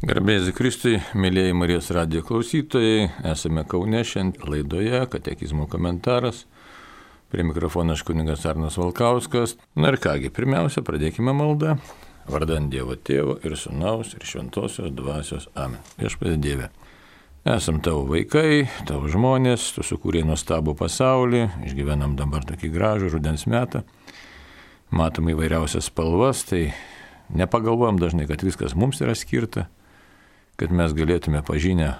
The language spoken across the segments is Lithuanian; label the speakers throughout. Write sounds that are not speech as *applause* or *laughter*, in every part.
Speaker 1: Garbėjai Kristui, mėlyjei Marijos radijo klausytojai, esame Kaune šiandien laidoje, katekizmo komentaras. Prie mikrofono aš kuningas Arnas Valkauskas. Na ir kągi, pirmiausia, pradėkime maldą. Vardant Dievo Tėvo ir Sūnaus ir Šventosios Dvasios Amen. Viešpatie Dieve. Esam tavo vaikai, tavo žmonės, tu sukūrėjai nuostabų pasaulį, išgyvenam dabar tokį gražų rudens metą, matom įvairiausias spalvas, tai nepagalvojam dažnai, kad viskas mums yra skirta kad mes galėtume pažinę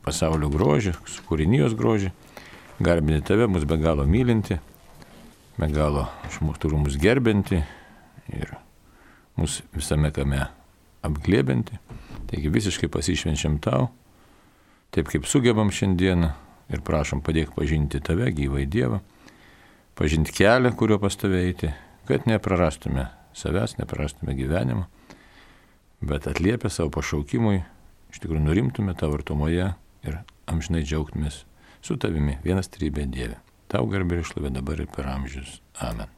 Speaker 1: pasaulio grožį, kūrinijos grožį, garbinti tave, mus be galo mylinti, be galo turi mus gerbinti ir mus visame kame apglėbinti. Taigi visiškai pasišvenčiam tau, taip kaip sugebam šiandieną ir prašom padėk pažinti tave, gyvai Dievą, pažinti kelią, kuriuo pas tave eiti, kad neprarastume savęs, neprarastume gyvenimo, bet atliepę savo pašaukimui iš tikrųjų nurimtume tavo artumoje ir amžinai džiaugtumės su tavimi, vienas trybė Dieve. Tau garbė išlovė dabar ir per amžius. Amen.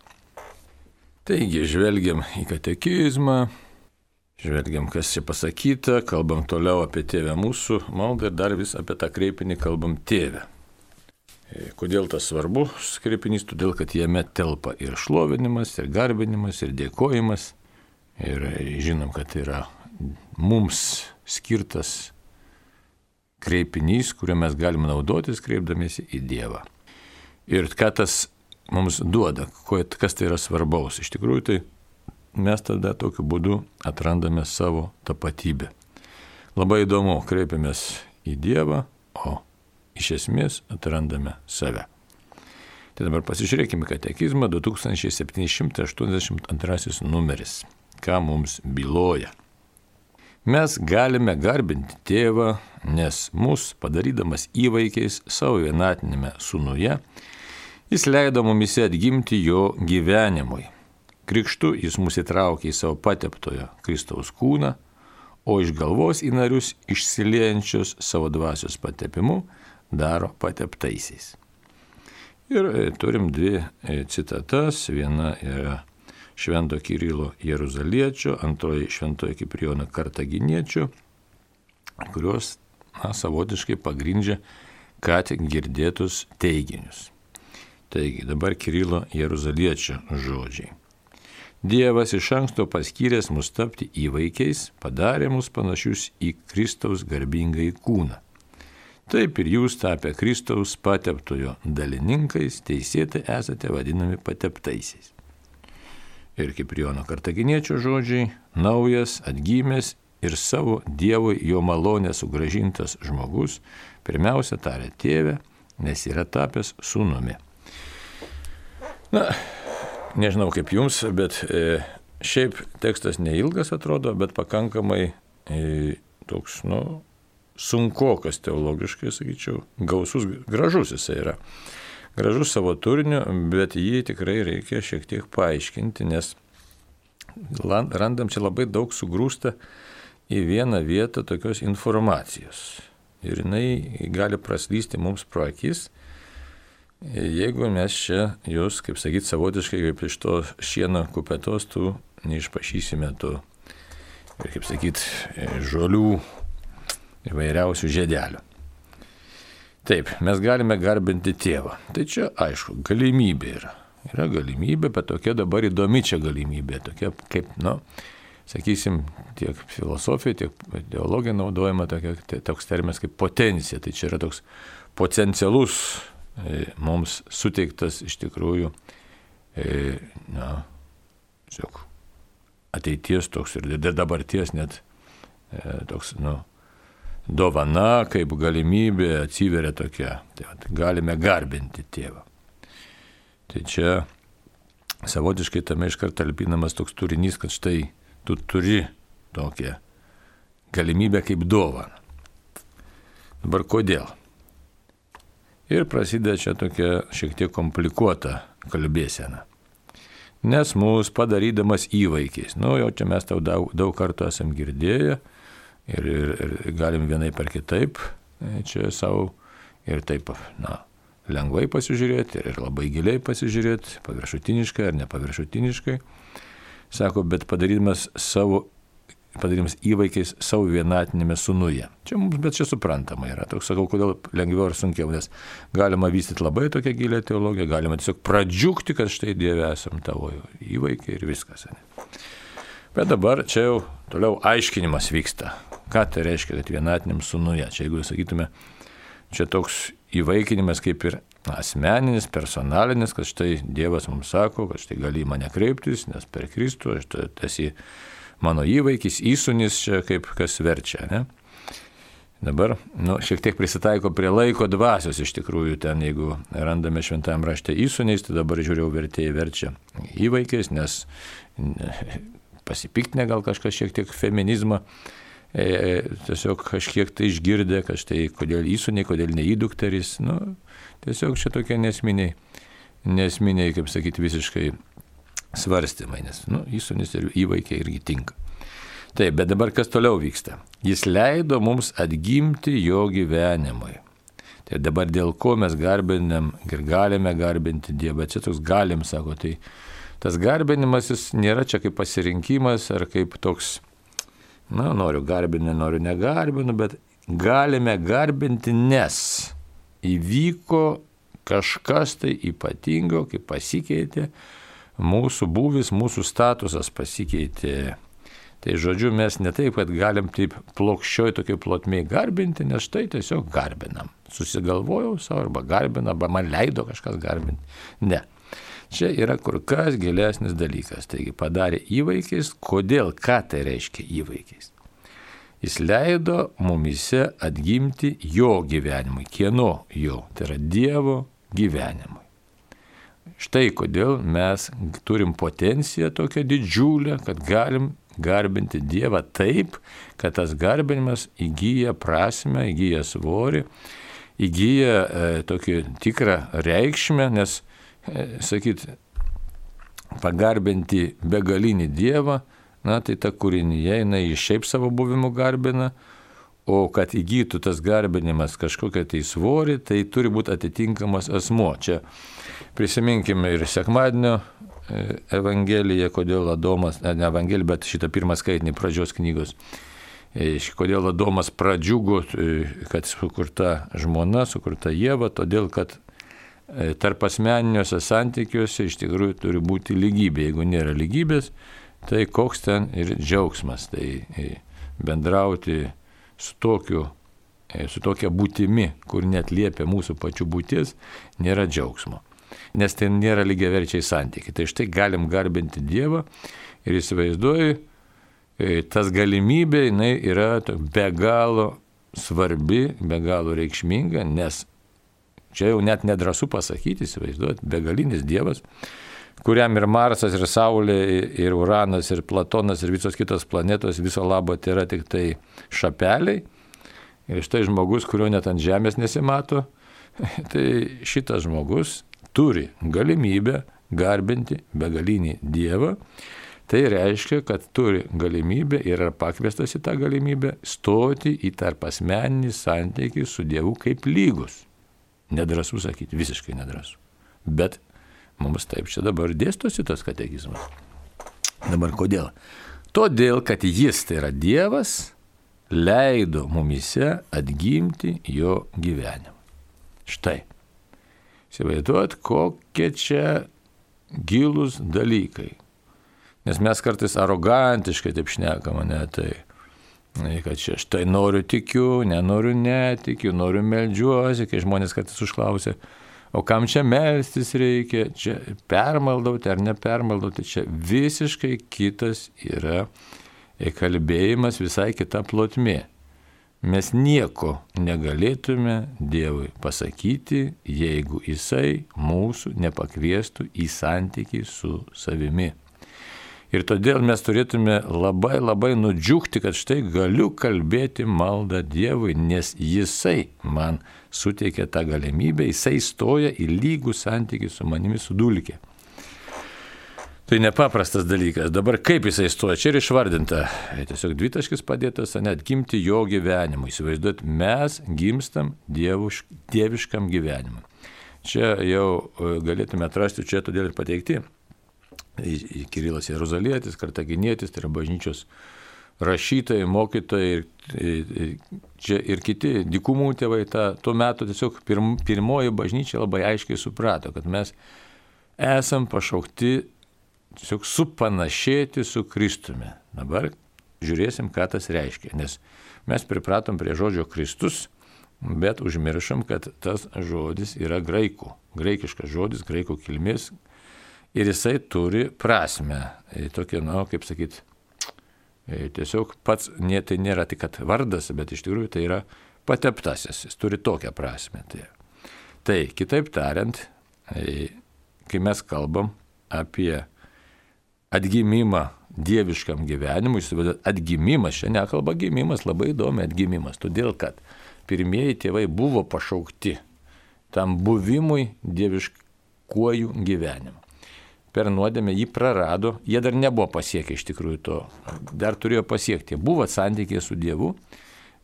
Speaker 1: Taigi, žvelgiam į katekizmą, žvelgiam, kas čia pasakyta, kalbam toliau apie tėvę mūsų maldą ir dar vis apie tą kreipinį kalbam tėvę. E, kodėl tas svarbus kreipinys? Todėl, kad jame telpa ir šlovinimas, ir garbinimas, ir dėkojimas. Ir žinom, kad yra mums skirtas kreipinys, kuriuo mes galime naudotis kreipdamėsi į Dievą. Ir ką tas mums duoda, kas tai yra svarbaus. Iš tikrųjų, tai mes tada tokiu būdu atrandame savo tapatybę. Labai įdomu, kreipiamės į Dievą, o iš esmės atrandame save. Tai dabar pasižiūrėkime katekizmą 2782 numeris. Ką mums byloja? Mes galime garbinti tėvą, nes mus padarydamas įvaikiais savo vienatinėme sūnuje, jis leido mumise atgimti jo gyvenimui. Krikštu jis mus įtraukė į savo pateptojo Kristaus kūną, o iš galvos į narius išsiliejančius savo dvasios patepimu daro pateptaisiais. Ir e, turim dvi e, citatas. Viena yra Švento Kirilo Jeruzaliečio, antroji Šventojo Kiprijono Kartaginiečio, kurios na, savotiškai pagrindžia ką tik girdėtus teiginius. Taigi dabar Kirilo Jeruzaliečio žodžiai. Dievas iš anksto paskyręs mus tapti įvaikiais, padarė mus panašius į Kristaus garbingai kūną. Taip ir jūs tapę Kristaus pateptojo dalininkais teisėtai esate vadinami pateptaisiais ir Kiprijono kartaginiečio žodžiai - naujas, atgymęs ir savo Dievui jo malonė sugražintas žmogus, pirmiausia tarė tėvę, nes yra tapęs sūnumi. Na, nežinau kaip jums, bet e, šiaip tekstas neilgas atrodo, bet pakankamai e, toks, nu, sunkokas teologiškai, sakyčiau, gausus, gražus jisai yra gražus savo turiniu, bet jį tikrai reikia šiek tiek paaiškinti, nes randam čia labai daug sugrūsta į vieną vietą tokios informacijos. Ir jinai gali praslysti mums pro akis, jeigu mes čia jūs, kaip sakyti, savotiškai kaip iš to šieno kupetos tų neišpašysime tų, ir kaip sakyti, žolių įvairiausių žiedelių. Taip, mes galime garbinti tėvą. Tai čia aišku, galimybė yra. Yra galimybė, bet tokia dabar įdomi čia galimybė. Tokia kaip, nu, sakysim, tiek filosofija, tiek ideologija naudojama tokia, toks terminas kaip potencija. Tai čia yra toks potencialus e, mums suteiktas iš tikrųjų, e, na, tiesiog ateities toks ir dabarties net e, toks, nu, dovana, kaip galimybė atsiveria tokia. Tai vat, galime garbinti tėvą. Tai čia savotiškai tame iškart talpinamas toks turinys, kad štai tu turi tokią galimybę kaip dovaną. Dabar kodėl? Ir prasideda čia tokia šiek tiek komplikuota kalbėsena. Nes mūsų padarydamas įvaikiais, nu jau čia mes tau daug, daug kartų esam girdėję, ir, ir, ir galim vienai per kitaip e, čia savo ir taip, na, lengvai pasižiūrėti ir labai giliai pasižiūrėti, paviršutiniškai ar nepaviršutiniškai. Sako, bet padarydamas savo padarymas įvaikiais savo vienatinėme sunuje. Čia mums, bet čia suprantama yra. Toks sakau, kodėl lengviau ar sunkiau, nes galima vystyti labai tokią gilę teologiją, galima tiesiog pradžiugti, kad štai Dieve esam tavo įvaikiai ir viskas. Ne? Bet dabar čia jau toliau aiškinimas vyksta. Ką tai reiškia, kad vienatiniam sunuje? Čia jeigu sakytume, čia toks įvaikinimas kaip ir asmeninis, personalinis, kad štai Dievas mums sako, kad štai gali į mane kreiptis, nes per Kristų aš esi mano įvaikis, įsunis čia kaip kas verčia. Ne? Dabar, nu, šiek tiek prisitaiko prie laiko dvasios iš tikrųjų ten, jeigu randame šventame rašte įsuniais, tai dabar žiūrėjau vertėjai verčia įvaikis, nes pasipiktinę gal kažkas šiek tiek feminizmą e, tiesiog kažkiek tai išgirdė, kad štai kodėl įsūniai, kodėl neįdukteris, nu, tiesiog čia tokie nesminiai, nesminiai, kaip sakyti, visiškai svarstymai, nes, nu, įsūnis ir įvaikiai irgi tinka. Taip, bet dabar kas toliau vyksta? Jis leido mums atgimti jo gyvenimui. Tai dabar dėl ko mes garbinam ir galime garbinti Dievą, čia toks galim, sako, tai tas garbinimas jis nėra čia kaip pasirinkimas ar kaip toks na, noriu garbinti, noriu negarbinu, bet galime garbinti, nes įvyko kažkas tai ypatingo, kai pasikeitė mūsų būvis, mūsų statusas pasikeitė. Tai žodžiu, mes ne taip, kad galim taip plokščioj tokiai plotmiai garbinti, nes štai tiesiog garbinam. Susigalvojau savo arba garbinam, arba man leido kažkas garbinti. Ne. Čia yra kur kas gilesnis dalykas. Taigi padarė įvaikiais, kodėl, ką tai reiškia įvaikiais. Jis leido mumise atgimti jo gyvenimui. Kieno jo? Tai yra Dievo gyvenimui. Štai kodėl mes turim potenciją tokią didžiulę, kad galim garbinti Dievą taip, kad tas garbinimas įgyja prasme, įgyja svorį, įgyja e, tokį tikrą reikšmę, nes sakyt, pagarbinti begalinį Dievą, na tai ta kūrinyje jinai šiaip savo buvimu garbina, o kad įgytų tas garbinimas kažkokią tai svorį, tai turi būti atitinkamas asmo. Čia prisiminkime ir sekmadienio e, Evangeliją, kodėl Adomas, ne Evangelija, bet šitą pirmą skaitinį pradžios knygos. E, kodėl Adomas pradžiugo, kad sukurta žmona, sukurta Jėva, todėl kad E, tarp asmeniniuose santykiuose iš tikrųjų turi būti lygybė. Jeigu nėra lygybės, tai koks ten ir džiaugsmas. Tai e, bendrauti su, tokiu, e, su tokia būtimi, kur net liepia mūsų pačių būtis, nėra džiaugsmo. Nes ten nėra lygiaverčiai santykiai. Tai štai galim garbinti Dievą ir įsivaizduoju, tas galimybė jinai yra be galo svarbi, be galo reikšminga, nes Čia jau net nedrasu pasakyti, įsivaizduot, begalinis Dievas, kuriam ir Marsas, ir Saulė, ir Uranas, ir Platonas, ir visos kitos planetos, viso labo tai yra tik tai šapeliai. Ir štai žmogus, kurio net ant Žemės nesimato, *laughs* tai šitas žmogus turi galimybę garbinti begalinį Dievą. Tai reiškia, kad turi galimybę ir yra pakviestas į tą galimybę stoti į tarp asmeninį santykį su Dievu kaip lygus. Nedrasu sakyti, visiškai nedrasu. Bet mums taip čia dabar dėstosi tas katekizmas. Dabar kodėl? Todėl, kad jis, tai yra Dievas, leido mumise atgimti jo gyvenimą. Štai. Įsivaizduot, kokie čia gilus dalykai. Nes mes kartais arogantiškai taip šnekam, ne tai kad čia štai noriu tikiu, nenoriu netikiu, noriu melžiuosi, kai žmonės kartais užklausia, o kam čia melstis reikia, čia permaldauti ar nepermaldauti, čia visiškai kitas yra kalbėjimas, visai kita plotmė. Mes nieko negalėtume Dievui pasakyti, jeigu Jisai mūsų nepakviestų į santykį su savimi. Ir todėl mes turėtume labai labai nudžiugti, kad štai galiu kalbėti maldą Dievui, nes Jisai man suteikia tą galimybę, Jisai stoja į lygų santykių su manimi sudulkė. Tai nepaprastas dalykas. Dabar kaip jisai stoja, čia ir išvardinta. Tiesiog dvitaškis padėtas, net gimti jo gyvenimu. Įsivaizduot, mes gimstam dievuš, dieviškam gyvenimui. Čia jau e, galėtume atrasti, čia todėl ir pateikti Kirilas Jeruzalietis, Kartaginėtis, tai yra bažnyčios rašytojai, mokytojai ir, ir, čia ir kiti dikumų tėvai, ta, tuo metu tiesiog pirm, pirmoji bažnyčia labai aiškiai suprato, kad mes esam pašaukti tiesiog supanašėti su Kristumi. Dabar žiūrėsim, ką tas reiškia, nes mes pripratom prie žodžio Kristus, bet užmiršom, kad tas žodis yra graikų, graikiškas žodis, graikų kilmės ir jisai turi prasme. Tokia, na, kaip sakyt, tiesiog pats, ne, tai nėra tik vardas, bet iš tikrųjų tai yra pateptasis, jis turi tokią prasme. Tai, tai kitaip tariant, kai mes kalbam apie atgimimą dieviškam gyvenimui, atgimimas, čia nekalba gimimas, labai įdomi atgimimas, todėl kad pirmieji tėvai buvo pašaukti tam buvimui dieviškuoju gyvenimu. Per nuodėmę jį prarado, jie dar nebuvo pasiekę iš tikrųjų to, dar turėjo pasiekti, buvo santykiai su Dievu,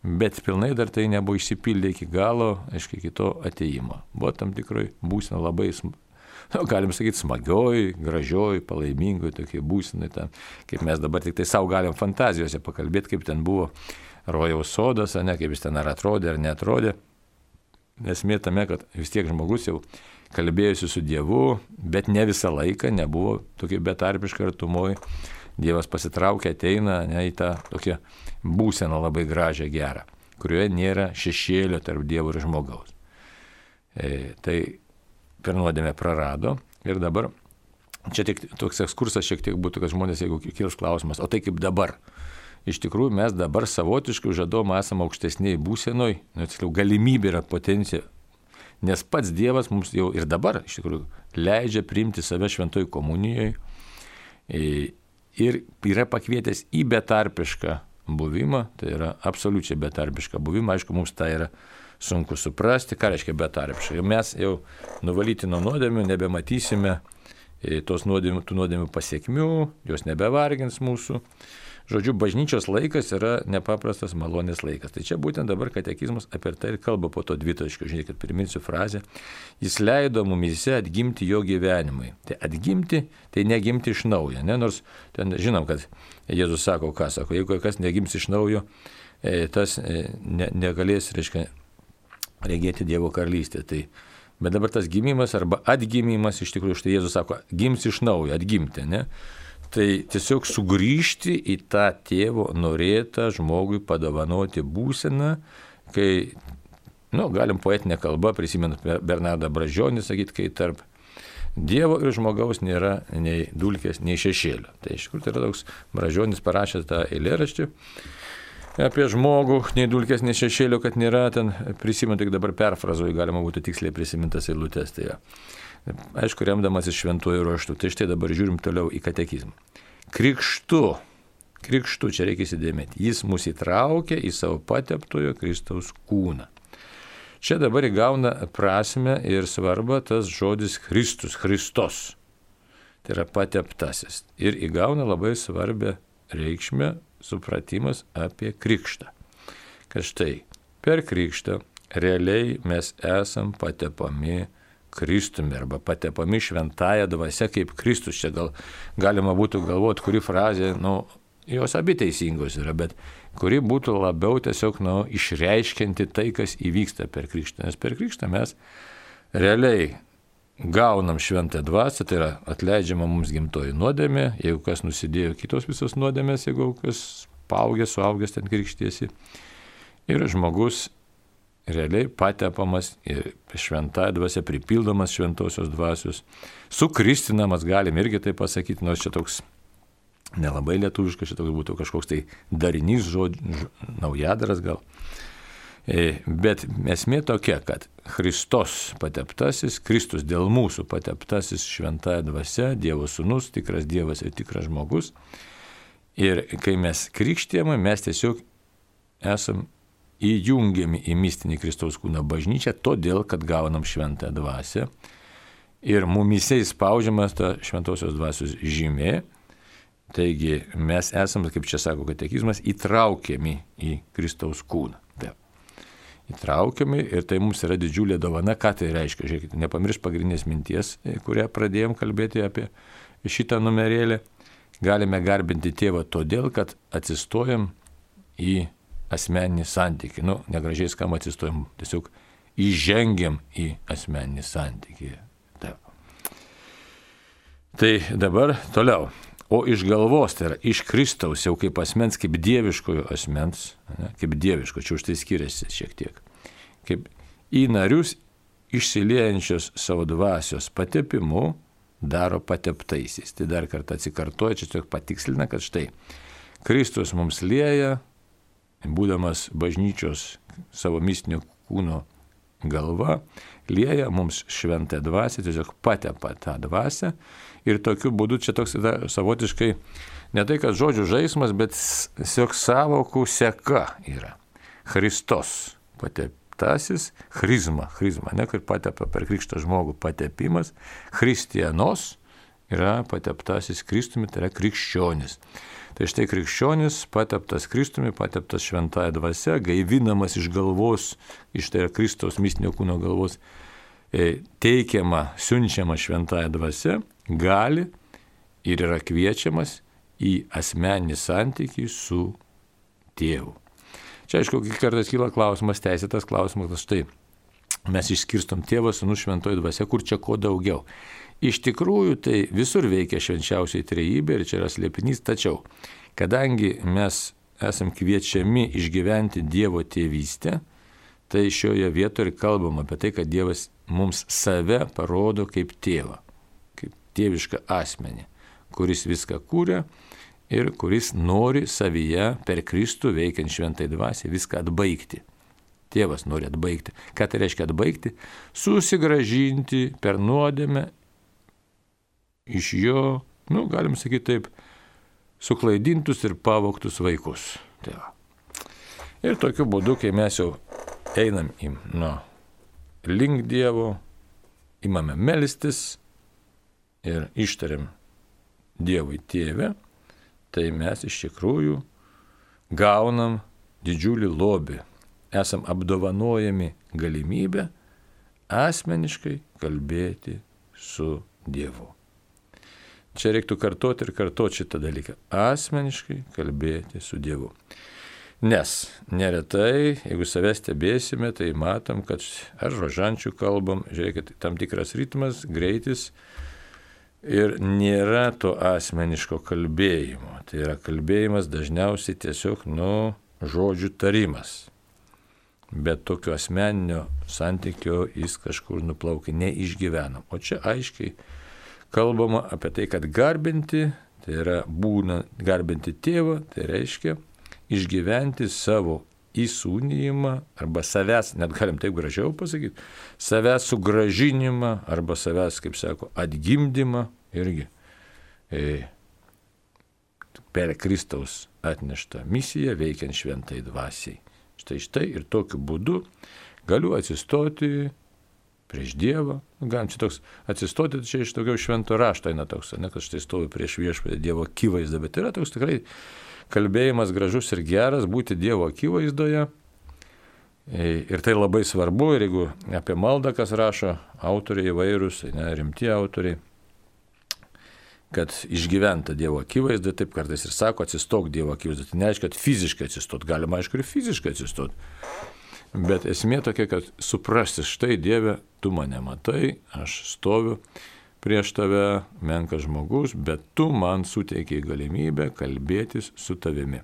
Speaker 1: bet pilnai dar tai nebuvo išsipildę iki galo, aiškiai, iki to ateimo. Buvo tam tikrai būsena labai nu, galim sakyti, smagioj, gražioj, palaimingoj tokiai būsinai, ten, kaip mes dabar tik tai savo galim fantazijose pakalbėti, kaip ten buvo rojaus sodas, ne, kaip jis ten ar atrodė, ar netrodė. Esmė tame, kad vis tiek žmogus jau kalbėjusi su Dievu, bet ne visą laiką nebuvo tokia betarpiška artumoji. Dievas pasitraukia, ateina ne, į tą tokią būseną labai gražią, gerą, kurioje nėra šešėlio tarp Dievo ir žmogaus. E, tai per nuodėmę prarado. Ir dabar, čia tik toks ekskursas šiek tiek būtų, kad žmonės, jeigu kils klausimas, o tai kaip dabar? Iš tikrųjų, mes dabar savotiškai žadom esame aukštesniai būsenoj, nu, tiksliau, galimybė yra potencija, nes pats Dievas mums jau ir dabar, iš tikrųjų, leidžia priimti save šventoj komunijoje ir yra pakvietęs į betarpišką buvimą, tai yra absoliučiai betarpišką buvimą, aišku, mums tai yra sunku suprasti, ką reiškia betarpiškai. Mes jau nuvalyti nuo nuodėmių nebematysime e, tos nuodėmių, tų nuodėmių pasiekmių, jos nebevargins mūsų. Žodžiu, bažnyčios laikas yra nepaprastas malonės laikas. Tai čia būtent dabar katekizmas apie tai ir kalba po to dvitaškio, žiūrėkit, priminsiu frazę. Jis leido mumise atgimti jo gyvenimui. Tai atgimti, tai negimti iš naujo. Ne? Nors ten žinom, kad Jėzus sako, ką sako, jeigu kas negims iš naujo, e, tas e, ne, negalės, reiškia, regėti Dievo karalystę. Tai, bet dabar tas gimimas arba atgimimas, iš tikrųjų, štai Jėzus sako, gims iš naujo, atgimti, ne? Tai tiesiog sugrįžti į tą tėvo norėtą žmogui padovanoti būseną, kai, na, nu, galim poetinę kalbą, prisimenant Bernardą Bražionį, sakyti, kai tarp Dievo ir žmogaus nėra nei dulkės, nei šešėlio. Tai iš tikrųjų tai yra toks Bražionis parašęs tą eilėraštį apie žmogų, nei dulkės, nei šešėlio, kad nėra ten, prisimenu, tik dabar perfrazuoju, galima būtų tiksliai prisimintas eilutės. Tai ja. Aišku, remdamasis šventuoju ruoštu. Tai štai dabar žiūrim toliau į katekizmą. Krikštu, krikštu čia reikia įsidėmėti, jis mus įtraukia į savo pateptojo Kristaus kūną. Čia dabar įgauna prasme ir svarbą tas žodis Kristus, Kristos. Tai yra pateptasis. Ir įgauna labai svarbę reikšmę supratimas apie krikštą. Kad štai per krikštą realiai mes esam patepami Kristumi arba patepami šventąją dvasę kaip Kristus. Čia gal galima būtų galvoti, kuri frazė, nu, jos abi teisingos yra, bet kuri būtų labiau tiesiog, nu, išreiškinti tai, kas įvyksta per krikštą. Nes per krikštą mes realiai gaunam šventą dvasę, tai yra atleidžiama mums gimtoji nuodėmė, jeigu kas nusidėjo kitos visos nuodėmės, jeigu kas paaugęs, suaugęs ten krikštiesi. Ir žmogus realiai patepamas ir šventąją dvasę pripildomas šventosios dvasios, sukristinamas, galim irgi tai pasakyti, nors čia toks nelabai lietuviškas, čia toks būtų kažkoks tai darinys žodžių, naujadaras gal. E, bet esmė tokia, kad Kristos pateptasis, Kristus dėl mūsų pateptasis šventąją dvasę, Dievo sūnus, tikras Dievas ir tikras žmogus. Ir kai mes krikštėjame, mes tiesiog esam įjungiami į mistinį Kristaus kūną bažnyčią, todėl, kad gaunam šventąją dvasę. Ir mumise įspaudžiamas ta šventosios dvasios žymė. Taigi mes esame, kaip čia sako katekizmas, įtraukiami į Kristaus kūną įtraukiami ir tai mums yra didžiulė dovana. Ką tai reiškia? Žiūrėkite, nepamiršk pagrindinės minties, kurią pradėjom kalbėti apie šitą numerėlį, galime garbinti tėvą todėl, kad atsistojam į asmeninį santykį. Nu, negražiai skam atsistojam, tiesiog įžengiam į asmeninį santykį. Taip. Tai dabar toliau. O iš galvos, tai yra iš Kristaus, jau kaip asmens, kaip dieviškojo asmens, ne, kaip dieviško, čia už tai skiriasi šiek tiek. Kaip į narius išsiliejančios savo dvasios patepimu daro pateptaisiais. Tai dar kartą atsikartoja, čia tiesiog patikslina, kad štai Kristus mums lieja, būdamas bažnyčios savo mistinio kūno galva, lieja mums šventą dvasę, tiesiog patepa tą dvasę ir tokiu būdu čia toks da, savotiškai ne tai, kad žodžių žaidimas, bet tiesiog savokų seka yra. Kristos pateptasis, chrizma, chrizma, ne kaip patepa per krikštą žmogų patepimas, Kristienos yra pateptasis Kristumi, tai yra krikščionis. Tai štai krikščionis pateptas Kristumi, pateptas šventąją dvasę, gaivinamas iš galvos, iš tai yra Kristaus mistinio kūno galvos, e, teikiama, siunčiama šventąją dvasę, gali ir yra kviečiamas į asmeninį santykį su tėvu. Čia aišku, kai kartais kyla klausimas, teisėtas klausimas, štai mes išskirstom tėvą, sunų šventoji dvasia, kur čia ko daugiau. Iš tikrųjų, tai visur veikia švenčiausiai trejybė ir čia yra slėpinys, tačiau kadangi mes esam kviečiami išgyventi Dievo tėvystę, tai šioje vietoje ir kalbam apie tai, kad Dievas mums save parodo kaip tėvą tėvišką asmenį, kuris viską kūrė ir kuris nori savyje per Kristų veikiant šventai dvasiai viską atbaigti. Tėvas nori atbaigti. Ką tai reiškia atbaigti? Susigražinti per nuodėmę iš jo, nu, galim sakyti taip, suklaidintus ir pavoktus vaikus. Tai va. ir tokiu būdu, kai mes jau einam į, nu, link Dievo, imame melstis, ir ištariam Dievui tėvę, tai mes iš tikrųjų gaunam didžiulį lobį. Esam apdovanojami galimybę asmeniškai kalbėti su Dievu. Čia reiktų kartoti ir kartoti šitą dalyką. Asmeniškai kalbėti su Dievu. Nes neretai, jeigu savęs stebėsime, tai matom, kad ar rožančių kalbam, žiūrėkit, tam tikras ritmas, greitis, ir nėra to asmeniško kalbėjimo. Tai yra kalbėjimas dažniausiai tiesiog nu žodžių tarimas. Bet tokio asmeninio santykio jis kažkur nuplaukia, neišgyvenam. O čia aiškiai kalbama apie tai, kad garbinti, tai yra būna garbinti tėvą, tai reiškia išgyventi savo įsūnyjimą arba savęs, net galim taip gražiau pasakyti, savęs sugražinimą arba savęs, kaip sako, atgimdymą irgi e, per Kristaus atneštą misiją veikiant šventai dvasiai. Štai štai ir tokiu būdu galiu atsistoti prieš Dievą. Nu, galim čia toks atsistoti, čia iš daugiau švento rašto eina toks, ne kad štai stovi prieš viešpatį Dievo akivaizdą, bet yra toks tikrai kalbėjimas gražus ir geras, būti Dievo akivaizdoje. E, ir tai labai svarbu, ir jeigu apie maldą kas rašo, autoriai įvairūs, tai ne, rimti autoriai, kad išgyventa Dievo akivaizda, taip kartais ir sako, atsistok Dievo akivaizda. Tai neaišku, kad fiziškai atsistot, galima aišku ir fiziškai atsistot. Bet esmė tokia, kad suprasti, štai Dieve, tu mane matai, aš stoviu prieš tave menkas žmogus, bet tu man suteikiai galimybę kalbėtis su tavimi.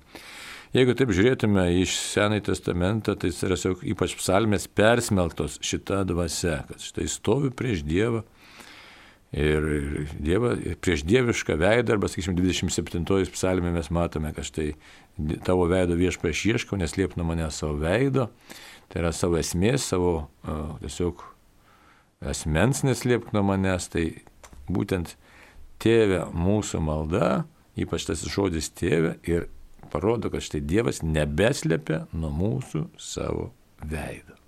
Speaker 1: Jeigu taip žiūrėtume iš Senąjį testamentą, tai yra ypač psalmės persmeltos šita dvasia, kad štai stovi prieš Dievą ir dieva, prieš dievišką veidą, arba, sakysim, 27 psalmė mes matome, kad štai tavo veido viešpa aš ieškau, neslėp nuo mane savo veido, tai yra savo esmės, savo uh, tiesiog asmens neslėpk nuo manęs, tai būtent tėvė mūsų malda, ypač tas žodis tėvė, ir parodo, kad štai Dievas nebeslėpia nuo mūsų savo veido.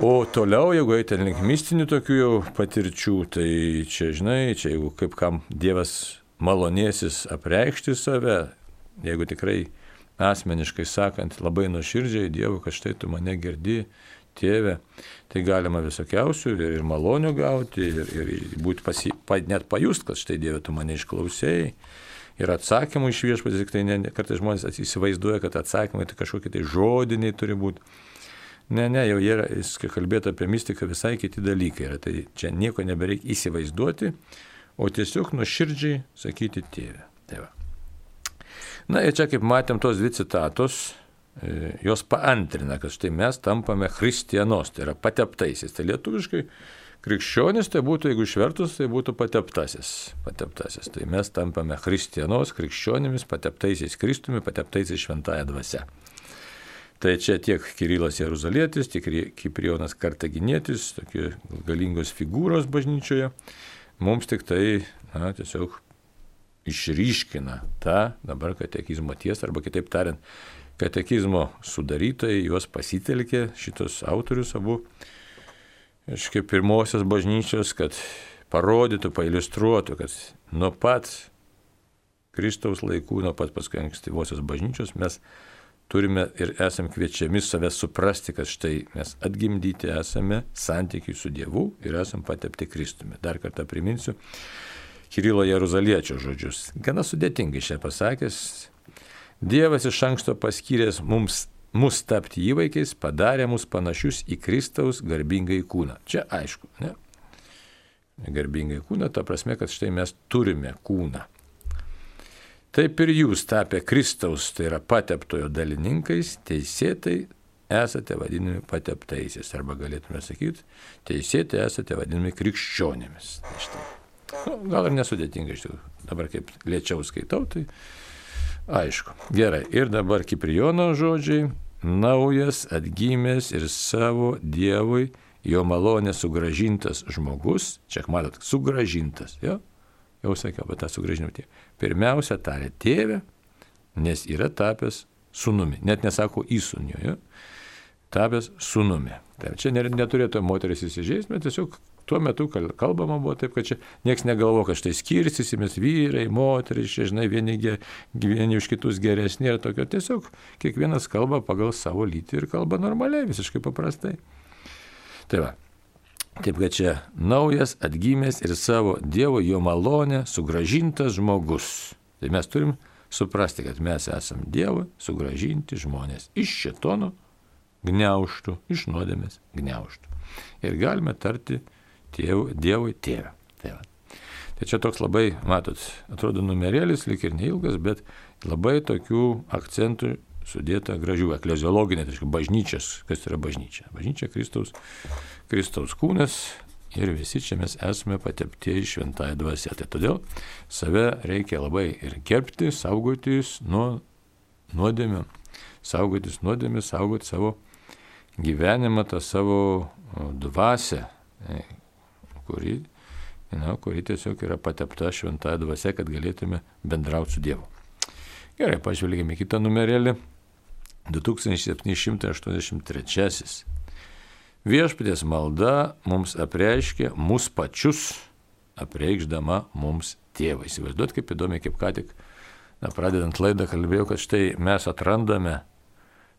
Speaker 1: O toliau, jeigu eiti link mistinių tokių jau patirčių, tai čia, žinai, čia jeigu kaip kam Dievas malonėsis apreikšti save, jeigu tikrai asmeniškai sakant, labai nuoširdžiai Dievui, kad štai tu mane girdi, tėvė, tai galima visokiausių ir, malonių gauti, ir, ir būti pasi, net pajust, kad štai Dieve, tu mane išklausėjai. Ir atsakymų iš viešpatės, tik tai ne, kartais žmonės įsivaizduoja, kad atsakymai tai kažkokie tai žodiniai turi būti. Ne, ne, jau yra, kai kalbėti apie mistiką, visai kiti dalykai yra. Tai čia nieko nebereikia įsivaizduoti, o tiesiog nuoširdžiai sakyti tėvę. Tai va. Na ir čia, kaip matėm, tos dvi citatos, e, jos paantrina, kad štai mes tampame kristianos, tai yra pateptaisiais. Tai lietuviškai krikščionis tai būtų, jeigu išvertus, tai būtų pateptasis. Pateptasis. Tai mes tampame kristianos, krikščionimis, pateptaisiais Kristumi, pateptaisiais šventąją dvasę. Tai čia tiek Kirilas Jeruzalėtis, tiek Kiprionas Kartaginėtis, tokie galingos figūros bažnyčioje. Mums tik tai, na, tiesiog išryškina tą dabar katekizmo tiesą, arba kitaip tariant, katekizmo sudarytojai juos pasitelkė, šitos autorius abu, aiškiai, pirmosios bažnyčios, kad parodytų, pailustruotų, kad nuo pat Kristaus laikų, nuo pat paskui ankstyvosios bažnyčios mes turime ir esam kviečiami save suprasti, kad štai mes atgimdyti esame santykiai su Dievu ir esam patepti Kristumi. Dar kartą priminsiu, Kirilo Jeruzaliečio žodžius. Gana sudėtingai čia pasakęs. Dievas iš anksto paskyręs mums mus tapti įvaikiais, padarė mus panašius į Kristaus garbingai kūną. Čia aišku, ne? Garbingai kūną, ta prasme, kad štai mes turime kūną. Taip ir jūs tapę Kristaus, tai yra pateptojo dalininkais, teisėtai esate vadinami pateptaisiais, arba galėtume sakyti, teisėtai esate vadinami krikščionėmis. Tai štai. Gal ir nesudėtinga iš tikrųjų. Dabar kaip lėčiau skaitau, tai aišku. Gerai. Ir dabar Kiprijono žodžiai. Naujas, atgimęs ir savo Dievui, jo malonė sugražintas žmogus. Čia matot, sugražintas. Jo? Jau sakiau, bet tą sugražinimą. Pirmiausia, tarė tėvė, nes yra tapęs sunumi. Net nesako įsūnio. Jo? Tapęs sunumi. Tai čia neturėtų moteris įsižeisti, bet tiesiog tuo metu kalbama buvo taip, kad čia niekas negalvo, kad štai skirstysimės vyrai, moteris, čia žinai, vieni, vieni už kitus geresni ir tokio. Tiesiog kiekvienas kalba pagal savo lytį ir kalba normaliai, visiškai paprastai. Tai va. Taip, kad čia naujas, atgimęs ir savo Dievo jo malonę sugražintas žmogus. Tai mes turim suprasti, kad mes esame Dievo sugražinti žmonės iš šetono gneuštų, iš nuodėmės gneuštų. Ir galime tarti tėv, Dievui tėvę. Tai, va. tai čia toks labai, matot, atrodo numerėlis, lik ir neilgas, bet labai tokių akcentų sudėta gražių, ekleziologinė, tai bažnyčias, kas yra bažnyčia. Bažnyčia Kristaus, Kristaus kūnas ir visi čia mes esame pateptieji šventąją dvasę. Tai todėl save reikia labai ir gerbti, saugotis nuo nuodėmio, saugotis nuodėmio, saugoti savo gyvenimą, tą savo dvasę, kuri, na, kuri tiesiog yra patepta šventąją dvasia, kad galėtume bendrauti su Dievu. Gerai, pažvelgime kitą numerėlį. 2783. Viešpatės malda mums apreiškia mus pačius, apreikšdama mums tėvą. Įsivaizduot, kaip įdomi, kaip ką tik, na, pradedant laidą kalbėjau, kad štai mes atrandame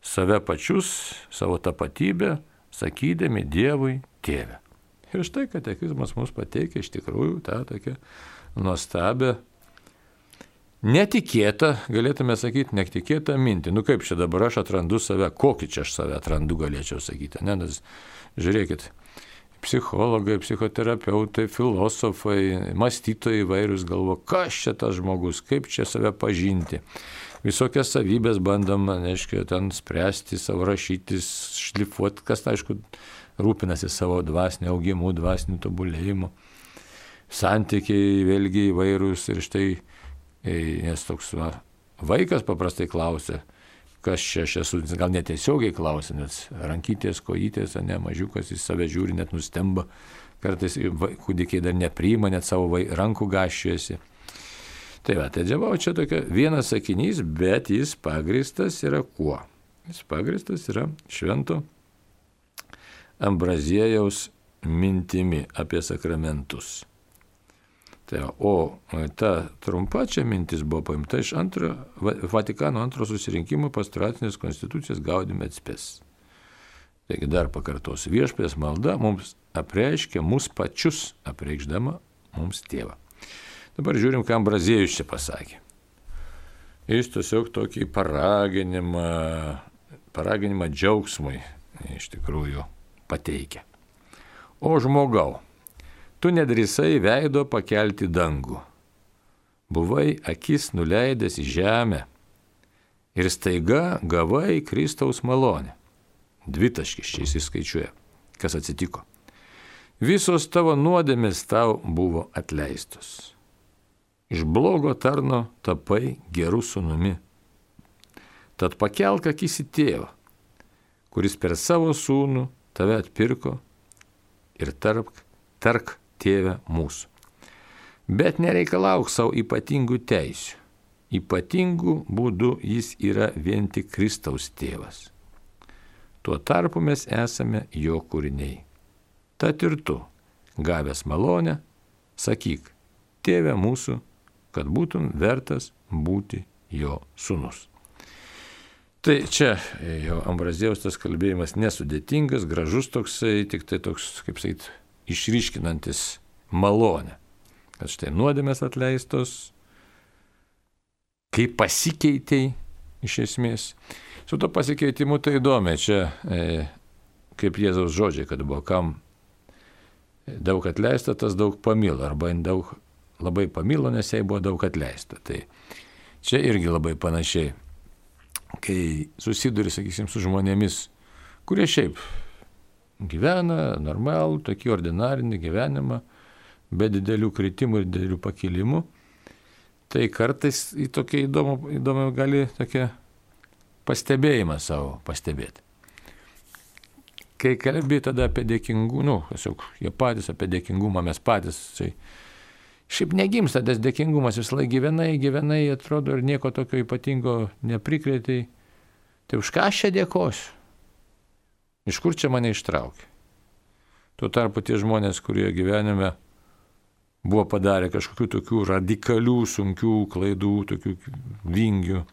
Speaker 1: save pačius, savo tapatybę, sakydami Dievui tėvę. Ir štai katekizmas mums pateikia iš tikrųjų tą tokią nuostabią, netikėtą, galėtume sakyti, netikėtą mintį. Nu kaip čia dabar aš atrandu save, kokį čia aš save atrandu, galėčiau sakyti. Ne, nes žiūrėkit, psichologai, psichoterapeutai, filosofai, mąstytojai įvairius galvo, kas čia tas žmogus, kaip čia save pažinti. Visokias savybės bandom, neaiškiai, ten spręsti, savo rašytis, šlifuoti, kas, aišku, rūpinasi savo dvasiniu augimu, dvasiniu tobulėjimu. Santykiai vėlgi įvairūs ir štai, e, nes toks va, vaikas paprastai klausia, kas čia aš esu, gal netiesiogiai klausia, nes rankytės, kojytės, ne, mažiukas į save žiūri, net nustemba, kartais kūdikiai dar nepriima, net savo vai, rankų gašiuosi. Tai va, tai džiavau čia tokia vienas sakinys, bet jis pagristas yra kuo? Jis pagristas yra švento Ambraziejaus mintimi apie sakramentus. Tai, o ta trumpa čia mintis buvo paimta iš antro, Vatikano antro susirinkimo pastoracinės konstitucijos gaudime atspės. Taigi dar pakartosiu, viešpės malda mums apreiškia mus pačius, apreikšdama mums tėvą. Dabar žiūrim, ką Ambraziejus čia pasakė. Jis tiesiog tokį paraginimą, paraginimą džiaugsmui iš tikrųjų pateikia. O žmogau, tu nedrįsai veido pakelti dangų. Buvai akis nuleidęs į žemę ir staiga gavai Kristaus malonę. Dvitaškis čia įsiskaičiuoja. Kas atsitiko? Visos tavo nuodėmės tau buvo atleistos. Iš blogo tarno tapai gerų sunumi. Tad pakelk akis į tėvą, kuris per savo sūnų tave atpirko ir tarp, tark tėvę mūsų. Bet nereikalauk savo ypatingų teisių. Ypatingų būdų jis yra vien tik Kristaus tėvas. Tuo tarpu mes esame jo kūriniai. Tad ir tu, gavęs malonę, sakyk, tėve mūsų, kad būtum vertas būti jo sunus. Tai čia jo Ambrazėjaus tas kalbėjimas nesudėtingas, gražus toksai, tik tai toks, kaip sakyt, išryškinantis malonę. Kad štai nuodėmės atleistos, kaip pasikeitėjai iš esmės. Su to pasikeitimu tai įdomi, čia e, kaip Jėzaus žodžiai, kad buvo kam daug atleista, tas daug pamilo, arba daug labai pamilo, nes jai buvo daug atleista. Tai čia irgi labai panašiai kai susiduri, sakysim, su žmonėmis, kurie šiaip gyvena normalų, tokį ordinarinį gyvenimą, be didelių kritimų ir didelių pakilimų, tai kartais į tokį įdomų, įdomų gali tokia pastebėjimą savo pastebėti. Kai kalbė tada apie dėkingumą, nu, tiesiog jie patys apie dėkingumą, mes patys, tai Šiaip negimsta tas dėkingumas, vis laik gyvenai, gyvenai, atrodo ir nieko tokio ypatingo neprikrėtai. Tai už ką aš čia dėkosiu? Iš kur čia mane ištraukė? Tuo tarpu tie žmonės, kurie gyvenime buvo padarę kažkokių tokių radikalių, sunkių klaidų, tokių vingių,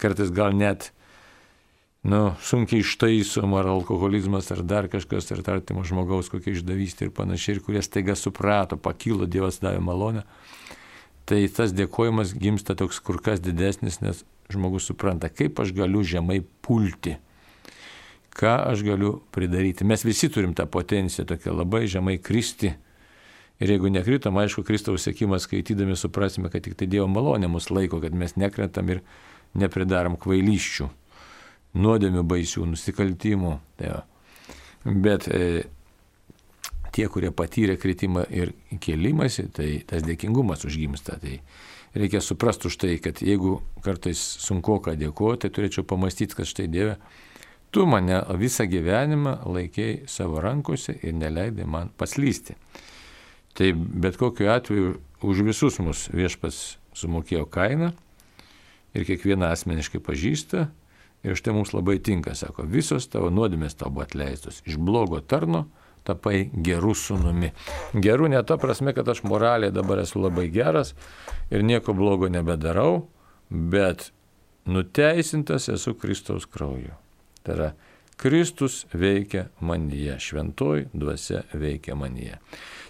Speaker 1: kartais gal net nu, sunkiai ištaisom, ar alkoholizmas, ar dar kažkas, ar artimo žmogaus kokia išdavystė ir panašiai, ir kurie staiga suprato, pakilo, Dievas davė malonę, tai tas dėkojimas gimsta toks kur kas didesnis, nes žmogus supranta, kaip aš galiu žemai pulti, ką aš galiu pridaryti. Mes visi turim tą potenciją tokia labai žemai kristi. Ir jeigu nekritom, aišku, Kristaus sėkimas skaitydami suprasime, kad tik tai Dievo malonė mus laiko, kad mes nekrentam ir nepridarom kvailyščių nuodėmių baisių, nusikaltimų. Tai. Bet e, tie, kurie patyrė kritimą ir kėlimąsi, tai tas dėkingumas užgimsta. Tai reikia suprasti už tai, kad jeigu kartais sunku ką dėkoti, tai turėčiau pamastyti, kad štai Dieve, tu mane visą gyvenimą laikėjai savo rankose ir neleidai man paslysti. Tai bet kokiu atveju už visus mus viešpas sumokėjo kainą ir kiekvieną asmeniškai pažįsta Ir štai mums labai tinka, sako, visos tavo nuodėmės tau buvo atleistos. Iš blogo tarno tapai gerų sunumi. Gerų ne ta prasme, kad aš moraliai dabar esu labai geras ir nieko blogo nebedarau, bet nuteisintas esu Kristaus krauju. Tai yra, Kristus veikia manyje, šventoji dvasia veikia manyje.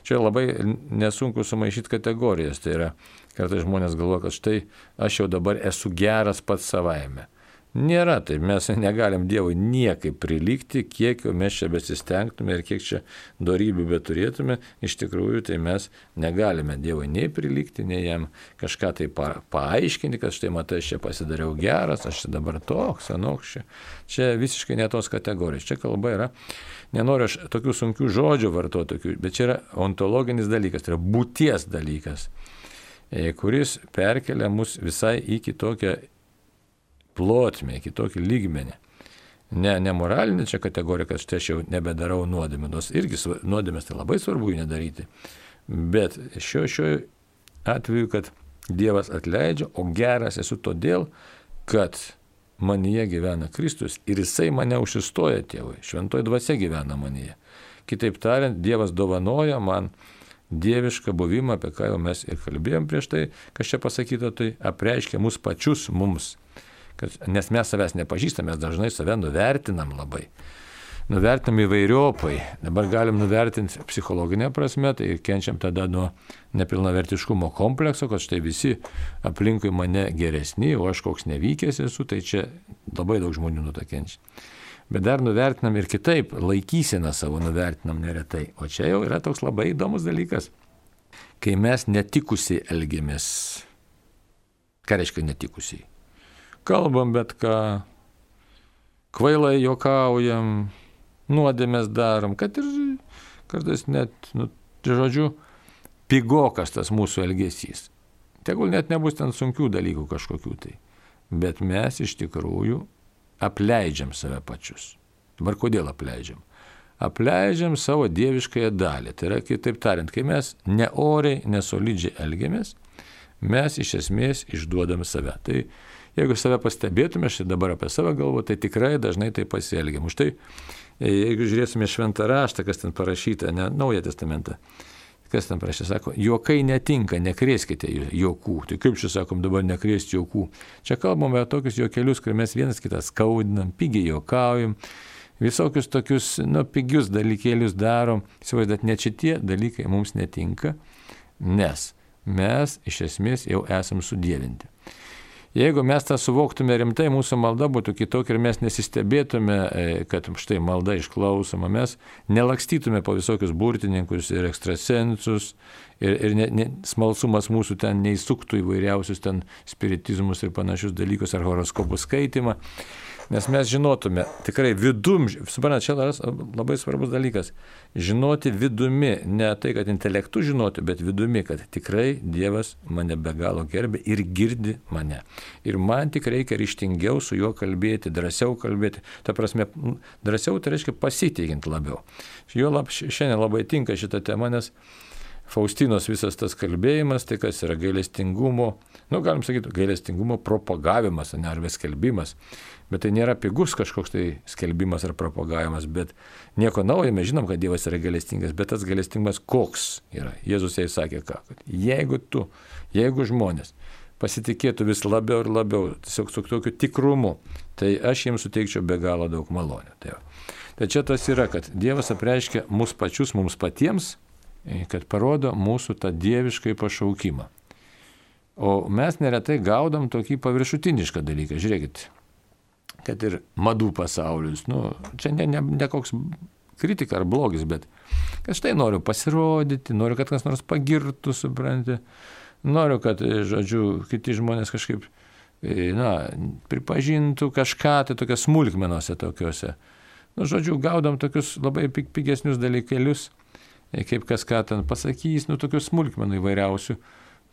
Speaker 1: Čia labai nesunku sumaišyti kategorijas. Tai yra, kartais žmonės galvoja, kad štai aš jau dabar esu geras pats savaime. Nėra, tai mes negalim Dievui niekaip prilygti, kiek mes čia besistengtume ir kiek čia darybių beturėtume, iš tikrųjų tai mes negalime Dievui nei prilygti, nei jam kažką tai pa, paaiškinti, kad štai matai, aš čia pasidariau geras, aš čia dabar toks, anoks čia. Čia visiškai ne tos kategorijos. Čia kalba yra, nenoriu aš tokių sunkių žodžių vartoti, bet čia yra ontologinis dalykas, tai yra būties dalykas e, kuris perkelia mus visai į kitokią plotmę, kitokį lygmenį. Ne, ne moralinė čia kategorija, kad štai aš jau nebedarau nuodėmę, nors irgi nuodėmės tai labai svarbu jų nedaryti. Bet šio, šio atveju, kad Dievas atleidžia, o geras esu todėl, kad manyje gyvena Kristus ir jisai mane užsistoja tėvui, šventoji dvasia gyvena manyje. Kitaip tariant, Dievas dovanoja man dievišką buvimą, apie ką jau mes ir kalbėjom prieš tai, kas čia pasakyta, tai apreiškia mus pačius mums kad, nes mes savęs nepažįstame, mes dažnai save nuvertinam labai. nuvertinam įvairiopai. Dabar galim nuvertinti psichologinę prasme, tai kenčiam tada nuo nepilnavertiškumo komplekso, kad štai visi aplinkui mane geresni, o aš koks nevykęs esu, tai čia labai daug žmonių nuo to kenčia. Bet dar nuvertinam ir kitaip, laikyseną savo nuvertinam neretai. O čia jau yra toks labai įdomus dalykas. Kai mes netikusiai elgiamės. Ką reiškia netikusiai? Kalbam bet ką, kvailai jokaujam, nuodėmės darom, kad ir kartais net, nu, žodžiu, pigokas tas mūsų elgesys. Tegul net nebus ten sunkių dalykų kažkokių tai. Bet mes iš tikrųjų apleidžiam save pačius. Dabar kodėl apleidžiam? Apleidžiam savo dieviškąją dalį. Tai yra, kitaip tariant, kai mes neoriai, nesolidžiai elgiamės, mes iš esmės išduodam save. Tai jeigu save pastebėtume, aš dabar apie save galvoju, tai tikrai dažnai tai pasielgiam. Už tai, jeigu žiūrėsime šventą raštą, kas ten parašyta, ne Naują testamentą, kas ten prašė, sako, juokai netinka, nekrėskite juokų. Tai kaip čia sakom dabar nekrėsti juokų? Čia kalbame apie tokius juokelius, kur mes vienas kitą skaudinam, pigiai juokaujam, visokius tokius, nu, pigius dalykėlius darom. Įsivaizduot, net šitie dalykai mums netinka, nes mes iš esmės jau esam sudėvinti. Jeigu mes tą suvoktume rimtai, mūsų malda būtų kitokia ir mes nesistebėtume, e, kad štai malda išklausoma, mes nelakstytume po visokius burtininkus ir ekstrasensus ir, ir ne, ne, smalsumas mūsų ten neįsuktų įvairiausius ten spiritizmus ir panašius dalykus ar horoskopų skaitimą. Nes mes žinotume, tikrai vidum, suprantate, čia labai svarbus dalykas, žinoti vidumi, ne tai, kad intelektu žinoti, bet vidumi, kad tikrai Dievas mane be galo gerbė ir girdi mane. Ir man tik reikia ryštingiau su juo kalbėti, drąsiau kalbėti. Ta prasme, drąsiau tai reiškia pasitikint labiau. Jo lab, šiandien labai tinka šitą temą, nes Faustinos visas tas kalbėjimas, tai kas yra gailestingumo, nu galim sakyti, gailestingumo propagavimas, ne arba skelbimas. Bet tai nėra pigus kažkoks tai skelbimas ar propagavimas, bet nieko naujo, mes žinom, kad Dievas yra gailestingas, bet tas gailestingumas koks yra. Jėzus jai sakė ką, kad jeigu tu, jeigu žmonės pasitikėtų vis labiau ir labiau, tiesiog su tokiu tikrumu, tai aš jiems suteikčiau be galo daug malonių. Tai, tai čia tas yra, kad Dievas apreiškia mus pačius, mums patiems kad parodo mūsų tą dieviškai pašaukimą. O mes neretai gaudom tokį paviršutinišką dalyką. Žiūrėkit, kad ir madų pasaulis, nu, čia ne, ne, ne koks kritika ar blogis, bet kad štai noriu pasirodyti, noriu, kad kas nors pagirtų, supranti, noriu, kad, žodžiu, kiti žmonės kažkaip, na, pripažintų kažką, tai tokias smulkmenose tokiuose. Nu, žodžiu, gaudom tokius labai pigesnius dalykėlius E, kaip kas ką ten pasakys, nu tokių smulkmenų įvairiausių.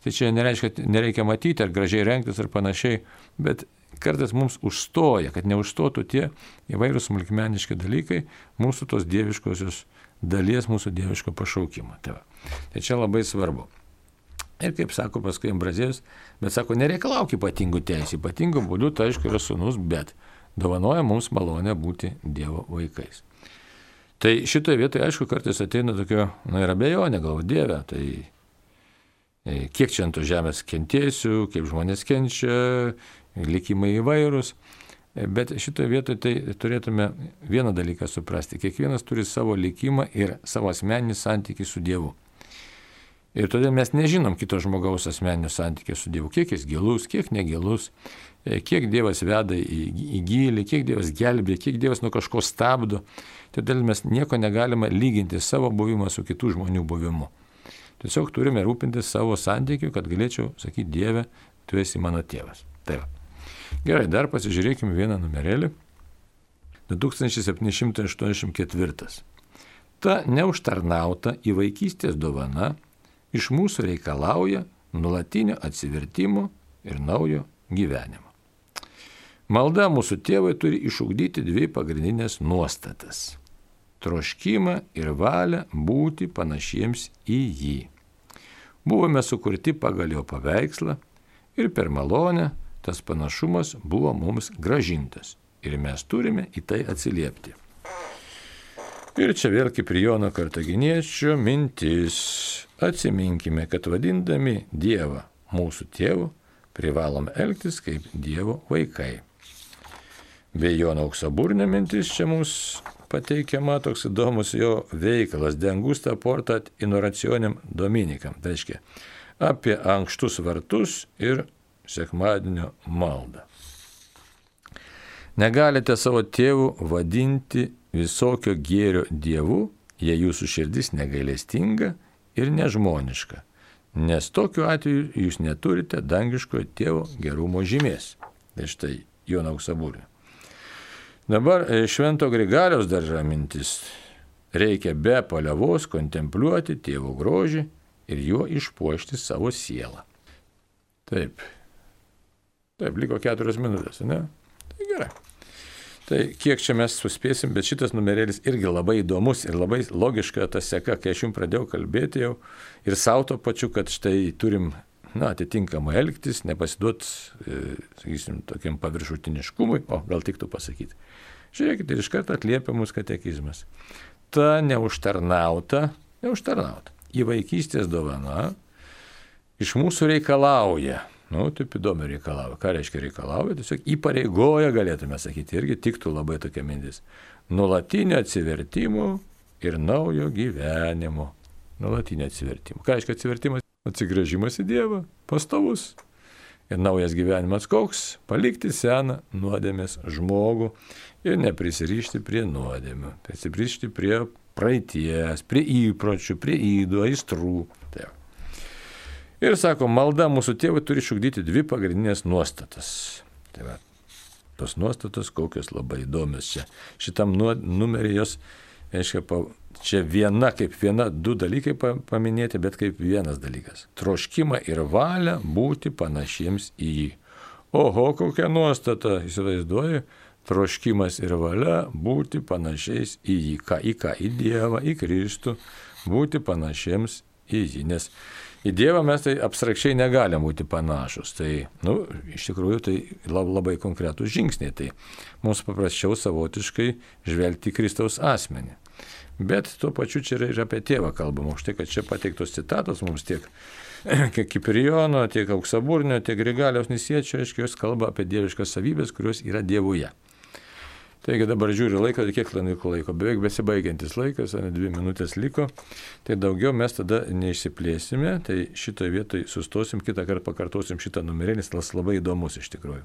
Speaker 1: Tai čia nereiškia, kad nereikia matyti ar gražiai rengtis ar panašiai, bet kartais mums užstoja, kad neužstotų tie įvairūs smulkmeniški dalykai mūsų tos dieviškosios dalies, mūsų dieviško pašaukimo. Tai, va. tai čia labai svarbu. Ir kaip sako paskui Ambrazėjus, bet sako, nereikalauk ypatingų teisų, ypatingų būdų tai aišku yra sunus, bet dovanoja mums malonę būti Dievo vaikais. Tai šitoje vietoje, aišku, kartais ateina tokio, na ir abejonė, gal Dieve, tai kiek čia ant to žemės kentėsiu, kaip žmonės kenčia, likimai įvairūs. E, bet šitoje vietoje tai turėtume vieną dalyką suprasti. Kiekvienas turi savo likimą ir savo asmeninį santykį su Dievu. Ir todėl mes nežinom kito žmogaus asmeninio santykio su Dievu, kiek jis gilus, kiek negilus, e, kiek Dievas veda į, į gilį, kiek Dievas gelbė, kiek Dievas nuo kažko stabdo. Todėl mes nieko negalime lyginti savo buvimą su kitų žmonių buvimu. Tiesiog turime rūpintis savo santykiu, kad galėčiau sakyti Dieve, tu esi mano tėvas. Tai va. Gerai, dar pasižiūrėkime vieną numerėlį. 2784. Ta neužtarnauta į vaikystės dovana iš mūsų reikalauja nulatinio atsivertimo ir naujo gyvenimo. Malda mūsų tėvai turi išugdyti dvi pagrindinės nuostatas - troškimą ir valią būti panašiems į jį. Buvome sukurti pagal jo paveikslą ir per malonę tas panašumas buvo mums gražintas ir mes turime į tai atsiliepti. Ir čia vėl kaip ir Jono Kartaginiečio mintis. Atsiminkime, kad vadindami Dievą mūsų tėvu, privalome elgtis kaip Dievo vaikai. Bei Jono auksaburnė mintis čia mums pateikiama toks įdomus jo veikalas Dengusta portat inoracionim dominikam. Tai reiškia apie ankštus vartus ir sekmadienio maldą. Negalite savo tėvų vadinti visokio gėrio dievu, jei jūsų širdis negailestinga ir nežmoniška, nes tokiu atveju jūs neturite dangiškojo tėvo gerumo žymės. Tai štai Jono auksabūrė. Dabar e, Švento Grigaliaus dar yra mintis. Reikia be paliavos kontempliuoti tėvo grožį ir juo išpuošti savo sielą. Taip. Taip, liko keturios minutės, ne? Tai gerai. Tai kiek čia mes suspėsim, bet šitas numerėlis irgi labai įdomus ir labai logiška ta seka, kai aš jums pradėjau kalbėti jau ir savo to pačiu, kad štai turim na, atitinkamai elgtis, nepasiduot, e, sakysim, tokiam paviršutiniškumui, o gal tiktų pasakyti. Žiūrėkite, iš karto atliepiamus katekizmas. Ta neužtarnauta, neužtarnauta, į vaikystės dovana iš mūsų reikalauja Nu, taip įdomu reikalauja. Ką reiškia reikalauja? Tiesiog įpareigoja, galėtume sakyti, irgi tiktų labai tokia mintis. Nulatinio atsivertimo ir naujo gyvenimo. Nulatinio atsivertimo. Ką reiškia atsivertimas? Atsigrėžimas į Dievą, pastovus. Ir naujas gyvenimas koks? Palikti seną nuodėmės žmogų ir neprisirišti prie nuodėmių. Prisirišti prie praeities, prie įpročių, prie įdų, aistrų. Tai Ir sako, malda mūsų tėvai turi šugdyti dvi pagrindinės nuostatas. Tai va, tos nuostatos kokios labai įdomios čia. Šitam numerį jos, aiškiai, čia viena kaip viena, du dalykai paminėti, bet kaip vienas dalykas. Troškimą ir valią būti panašiems į jį. Oho, kokia nuostata, įsivaizduoju, troškimas ir valia būti panašiais į jį. Ką, į ką? Į Dievą, į Kristų, būti panašiems į jį. Nes į Dievą mes tai abstrakčiai negalim būti panašus. Tai, nu, iš tikrųjų, tai labai konkretūs žingsniai. Tai mums paprasčiau savotiškai žvelgti į Kristaus asmenį. Bet tuo pačiu čia ir apie tėvą kalbama. Už tai, kad čia pateiktos citatos mums tiek *clears throat* Kiprijono, tiek Auksaburnio, tiek Grigaliaus Nisiečio, aiškiai, jos kalba apie dieviškas savybės, kurios yra Dievuje. Taigi dabar žiūriu laiką, tai kiek liko laiko, beveik besibaigiantis laikas, ne dvi minutės liko, tai daugiau mes tada neišsiplėsime, tai šitoje vietoje sustosim, kitą kartą pakartosim šitą numerį, nes tas labai įdomus iš tikrųjų.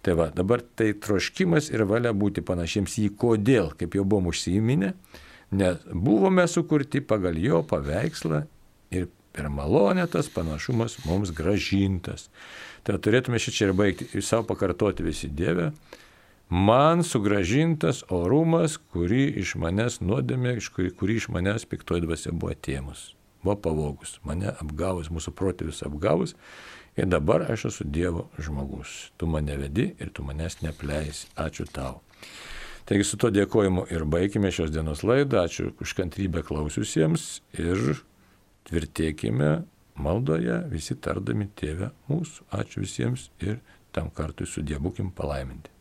Speaker 1: Tai va, dabar tai troškimas ir valia būti panašiems į kodėl, kaip jau buvom užsiiminę, nes buvome sukurti pagal jo paveikslą ir per malonę tas panašumas mums gražintas. Tai turėtume šičia ir baigti, ir savo pakartoti visi Dievę man sugražintas orumas, kurį iš manęs nuodėmė, kurį, kurį iš manęs piktoji dvasia buvo atėmus, buvo pavogus, mane apgavus, mūsų protėvis apgavus ir dabar aš esu Dievo žmogus. Tu mane vedi ir tu manęs nepleisi. Ačiū tau. Taigi su to dėkojimu ir baigime šios dienos laidą. Ačiū už kantrybę klausiusiems ir tvirtėkime maldoje visi tardami tėvę mūsų. Ačiū visiems ir tam kartui su Dievukim palaiminti.